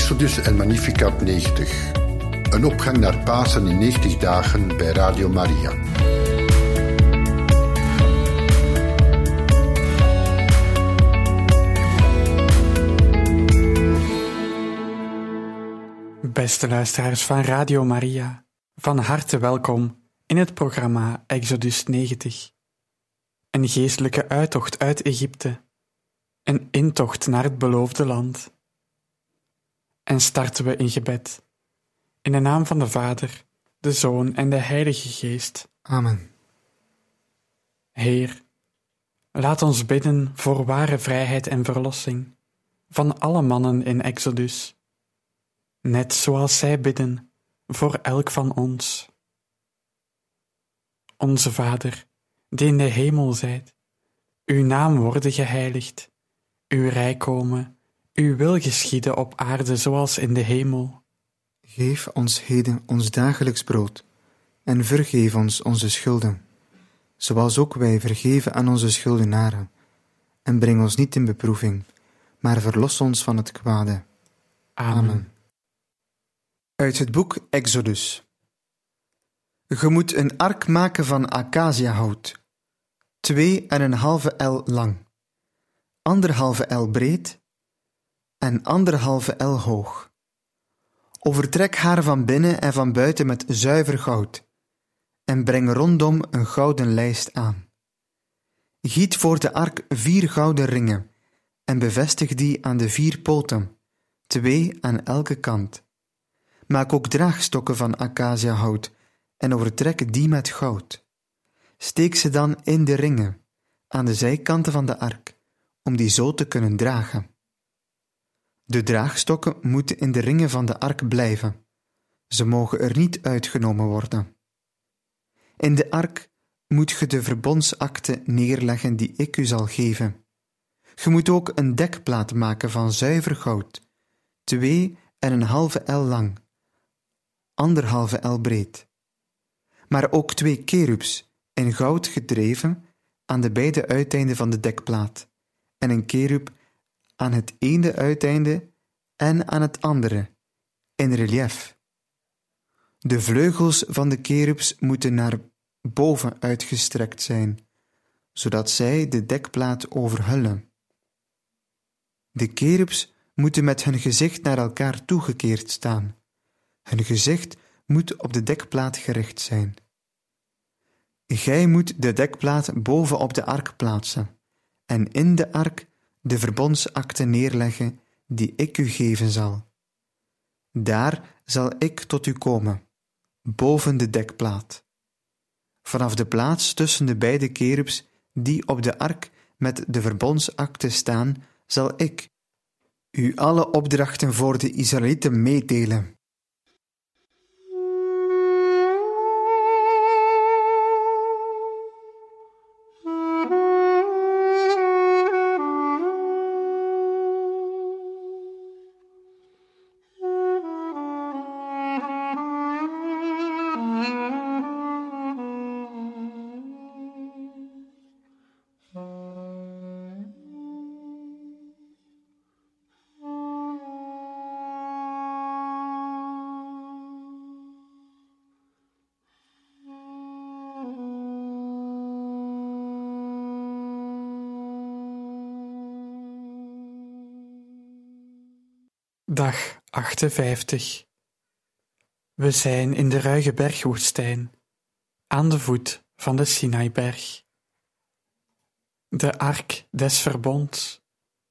Exodus en Magnificat 90. Een opgang naar Pasen in 90 dagen bij Radio Maria. Beste luisteraars van Radio Maria, van harte welkom in het programma Exodus 90. Een geestelijke uittocht uit Egypte, een intocht naar het beloofde land. En starten we in gebed. In de naam van de Vader, de Zoon en de Heilige Geest. Amen. Heer, laat ons bidden voor ware vrijheid en verlossing van alle mannen in Exodus, net zoals zij bidden voor elk van ons. Onze Vader, die in de hemel zijt, uw naam worden geheiligd, uw rijk komen, uw wil geschieden op aarde zoals in de hemel. Geef ons heden ons dagelijks brood en vergeef ons onze schulden, zoals ook wij vergeven aan onze schuldenaren. En breng ons niet in beproeving, maar verlos ons van het kwade. Amen. Uit het boek Exodus. Je moet een ark maken van acaciahout, twee en een halve el lang, anderhalve el breed en anderhalve el hoog. Overtrek haar van binnen en van buiten met zuiver goud, en breng rondom een gouden lijst aan. Giet voor de ark vier gouden ringen, en bevestig die aan de vier poten, twee aan elke kant. Maak ook draagstokken van acaciahout, en overtrek die met goud. Steek ze dan in de ringen, aan de zijkanten van de ark, om die zo te kunnen dragen. De draagstokken moeten in de ringen van de ark blijven. Ze mogen er niet uitgenomen worden. In de ark moet je de verbondsakte neerleggen die ik u zal geven. Je moet ook een dekplaat maken van zuiver goud, twee en een halve el lang, anderhalve el breed. Maar ook twee kerubs in goud gedreven aan de beide uiteinden van de dekplaat, en een kerub aan het ene uiteinde en aan het andere, in relief. De vleugels van de kerubs moeten naar boven uitgestrekt zijn, zodat zij de dekplaat overhullen. De kerubs moeten met hun gezicht naar elkaar toegekeerd staan. Hun gezicht moet op de dekplaat gericht zijn. Gij moet de dekplaat boven op de ark plaatsen en in de ark de verbondsakte neerleggen die ik u geven zal. Daar zal ik tot u komen, boven de dekplaat. Vanaf de plaats tussen de beide kerubs die op de ark met de verbondsakte staan, zal ik u alle opdrachten voor de Israëlieten meedelen. Dag 58. We zijn in de ruige bergwoestijn, aan de voet van de Sinaiberg. De ark des verbonds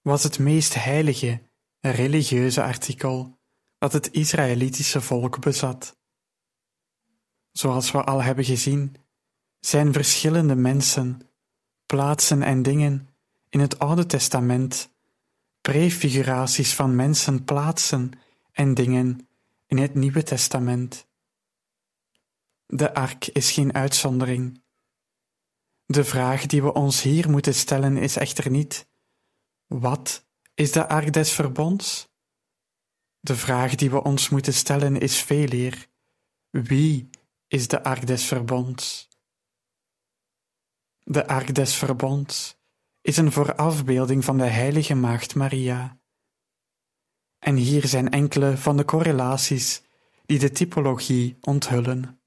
was het meest heilige religieuze artikel dat het Israëlitische volk bezat. Zoals we al hebben gezien, zijn verschillende mensen, plaatsen en dingen in het Oude Testament prefiguraties van mensen, plaatsen en dingen in het Nieuwe Testament. De ark is geen uitzondering. De vraag die we ons hier moeten stellen is echter niet: wat is de ark des verbonds? De vraag die we ons moeten stellen is veel eer: wie is de ark des verbonds? De ark des verbonds is een voorafbeelding van de heilige maagd Maria. En hier zijn enkele van de correlaties die de typologie onthullen.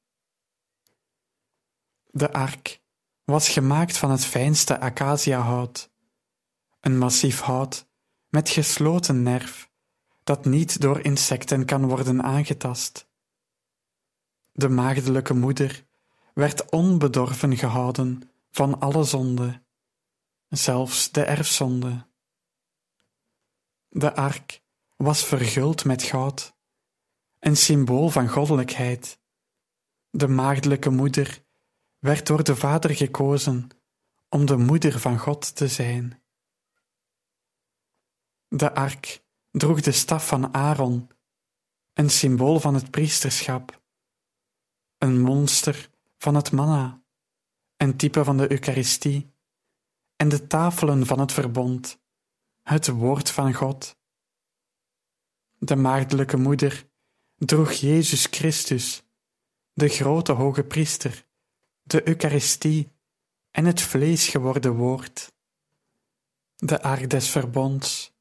De ark was gemaakt van het fijnste acaciahout, een massief hout met gesloten nerf dat niet door insecten kan worden aangetast. De maagdelijke moeder werd onbedorven gehouden van alle zonde, zelfs de erfzonde. De ark was verguld met goud, een symbool van goddelijkheid. De maagdelijke moeder werd door de Vader gekozen om de moeder van God te zijn. De ark droeg de staf van Aaron, een symbool van het priesterschap, een monster van het manna, een type van de Eucharistie, en de tafelen van het verbond, het woord van God. De maagdelijke moeder droeg Jezus Christus, de grote hoge priester, de Eucharistie en het vlees geworden woord. De ark des verbonds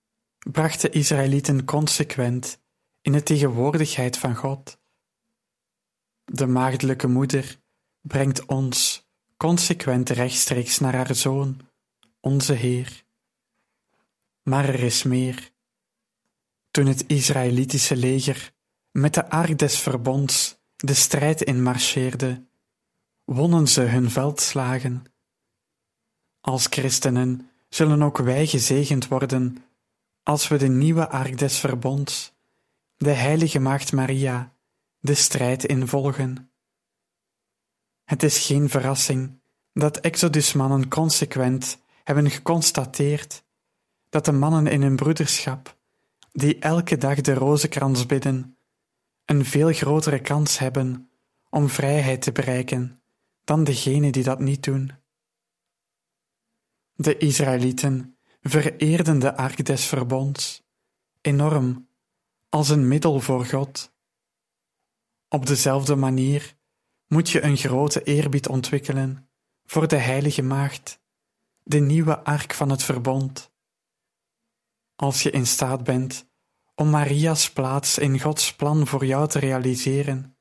bracht de Israëlieten consequent in de tegenwoordigheid van God. De maagdelijke moeder brengt ons consequent rechtstreeks naar haar Zoon, onze Heer. Maar er is meer. Toen het Israëlitische leger met de ark des verbonds de strijd inmarcheerde, wonnen ze hun veldslagen. Als christenen zullen ook wij gezegend worden als we de nieuwe ark des verbonds, de heilige maagd Maria, de strijd involgen. Het is geen verrassing dat Exodusmannen consequent hebben geconstateerd dat de mannen in hun broederschap, die elke dag de rozenkrans bidden, een veel grotere kans hebben om vrijheid te bereiken dan degenen die dat niet doen. De Israëlieten vereerden de ark des verbonds enorm als een middel voor God. Op dezelfde manier moet je een grote eerbied ontwikkelen voor de Heilige Maagd, de nieuwe ark van het verbond. Als je in staat bent om Maria's plaats in Gods plan voor jou te realiseren,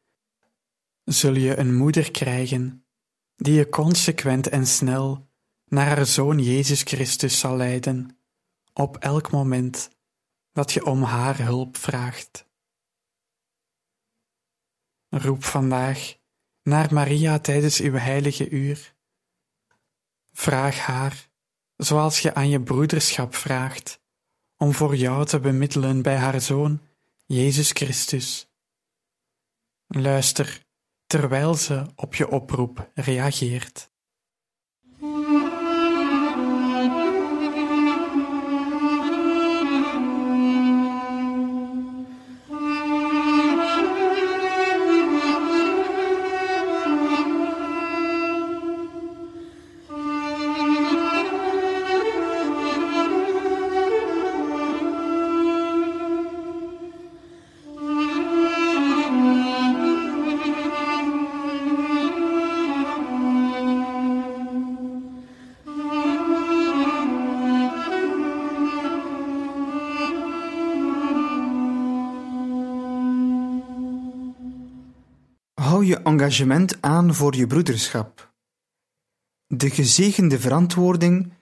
zul je een moeder krijgen die je consequent en snel naar haar Zoon Jezus Christus zal leiden, op elk moment dat je om haar hulp vraagt. Roep vandaag naar Maria tijdens uw heilige uur. Vraag haar, zoals je aan je broederschap vraagt, om voor jou te bemiddelen bij haar Zoon, Jezus Christus. Luister terwijl ze op je oproep reageert. Je engagement aan voor je broederschap. De gezegende verantwoording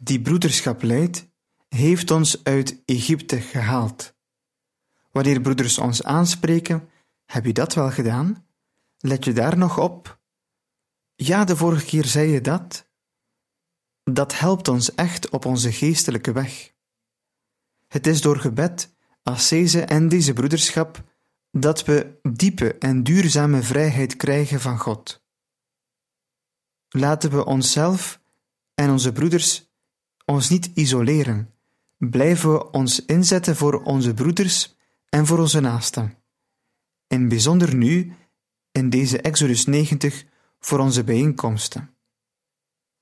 die broederschap leidt, heeft ons uit Egypte gehaald. Wanneer broeders ons aanspreken, heb je dat wel gedaan? Let je daar nog op? Ja, de vorige keer zei je dat. Dat helpt ons echt op onze geestelijke weg. Het is door gebed, ascese en deze broederschap dat we diepe en duurzame vrijheid krijgen van God. Laten we onszelf en onze broeders ons niet isoleren. Blijven we ons inzetten voor onze broeders en voor onze naasten. In bijzonder nu, in deze Exodus 90, voor onze bijeenkomsten.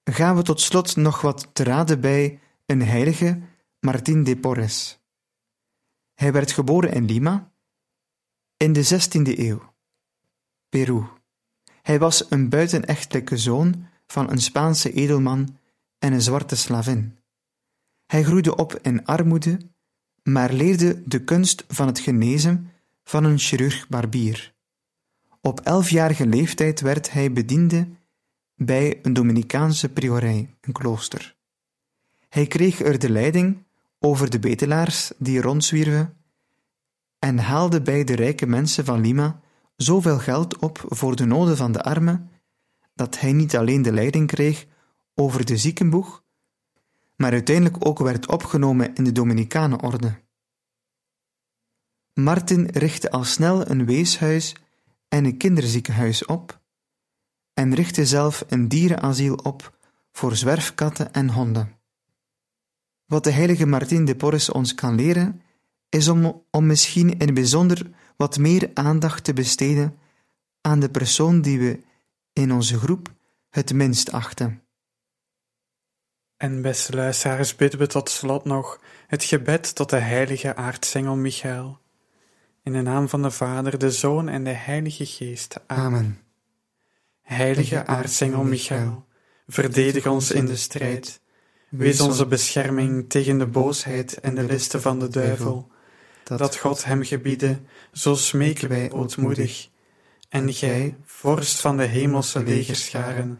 Gaan we tot slot nog wat te raden bij een heilige, Martin de Porres. Hij werd geboren in Lima in de 16e eeuw. Peru. Hij was een buitenechtelijke zoon van een Spaanse edelman en een zwarte slavin. Hij groeide op in armoede, maar leerde de kunst van het genezen van een chirurg-barbier. Op elfjarige leeftijd werd hij bediende bij een Dominicaanse priorij, een klooster. Hij kreeg er de leiding over de bedelaars die rondzwierven en haalde bij de rijke mensen van Lima zoveel geld op voor de noden van de armen, dat hij niet alleen de leiding kreeg over de ziekenboeg, maar uiteindelijk ook werd opgenomen in de Dominicanenorde. Martin richtte al snel een weeshuis en een kinderziekenhuis op en richtte zelf een dierenasiel op voor zwerfkatten en honden. Wat de heilige Martin de Porres ons kan leren, is om, om misschien in het bijzonder wat meer aandacht te besteden aan de persoon die we in onze groep het minst achten. En beste luisteraars, bidden we tot slot nog het gebed tot de heilige aartsengel Michael. In de naam van de Vader, de Zoon en de Heilige Geest. Amen. Heilige aartsengel Michael, verdedig ons in de strijd. Wees onze bescherming tegen de boosheid en de listen van de duivel. Dat God hem gebiede, zo smeken wij ootmoedig. En gij, vorst van de hemelse legerscharen,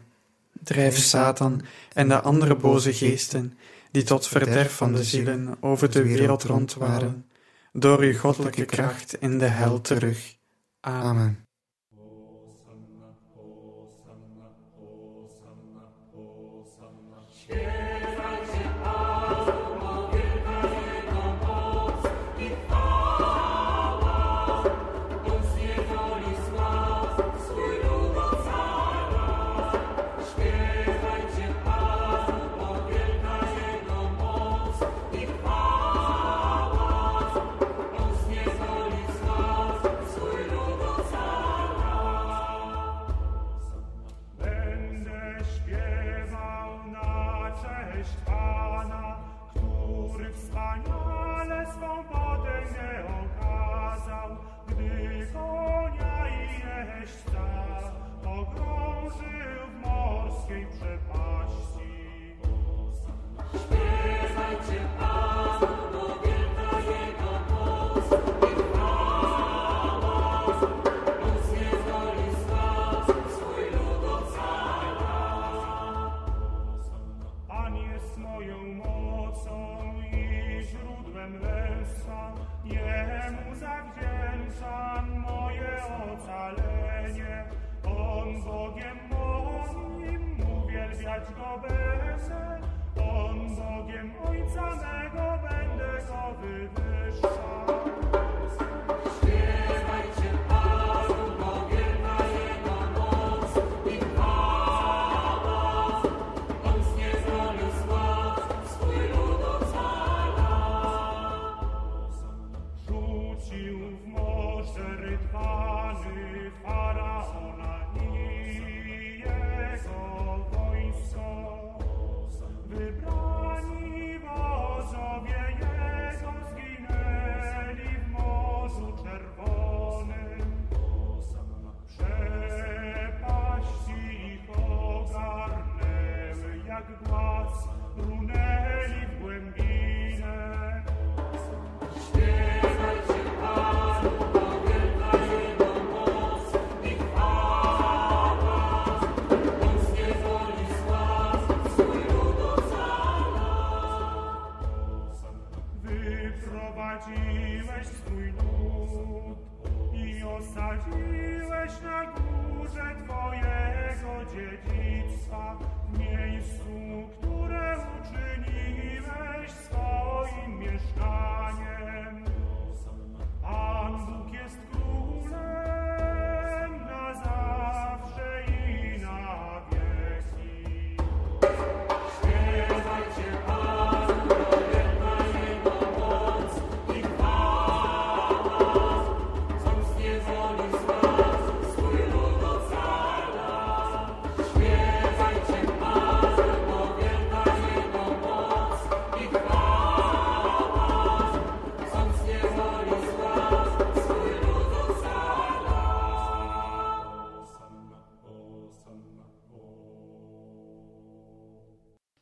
drijf Satan en de andere boze geesten, die tot verderf van de zielen over de wereld rond waren, door uw goddelijke kracht in de hel terug. Amen. Bogiem moim, uwielbiać Go będę. On Bogiem Ojca mego będę go wywyższał.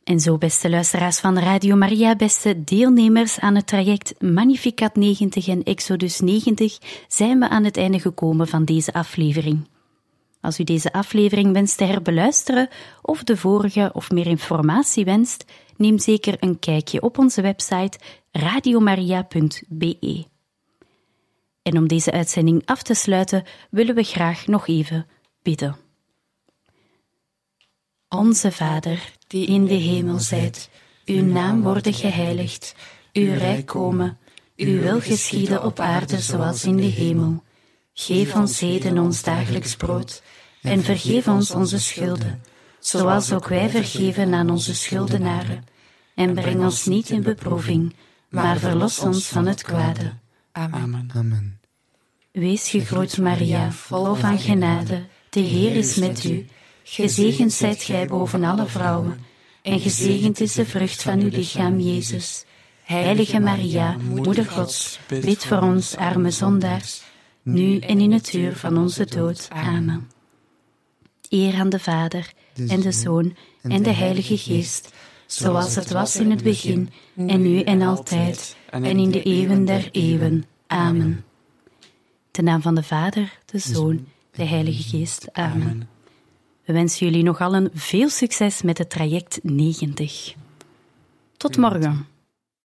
En zo, beste luisteraars van Radio Maria, beste deelnemers aan het traject Magnificat 90 en Exodus 90, zijn we aan het einde gekomen van deze aflevering. Als u deze aflevering wenst te herbeluisteren of de vorige of meer informatie wenst, neem zeker een kijkje op onze website radiomaria.be. En om deze uitzending af te sluiten, willen we graag nog even bidden. Onze Vader, die in de hemel zijt, uw naam worden geheiligd, uw rijk komen, uw wil geschieden op aarde zoals in de hemel. Geef ons heden ons dagelijks brood en vergeef ons onze schulden, zoals ook wij vergeven aan onze schuldenaren. En breng ons niet in beproeving, maar verlos ons van het kwade. Amen. Amen. Wees gegroet, Maria, vol van genade. De Heer is met u. Gezegend zijt gij boven alle vrouwen, en gezegend is de vrucht van uw lichaam, Jezus. Heilige Maria, Moeder Gods, bid voor ons arme zondaars, nu en in het uur van onze dood. Amen. Eer aan de Vader, en de Zoon, en de Heilige Geest, zoals het was in het begin, en nu en altijd, en in de eeuwen der eeuwen. Amen. De naam van de Vader, de Zoon, de Heilige Geest. Amen. We wensen jullie nog allen veel succes met het traject 90. Tot morgen.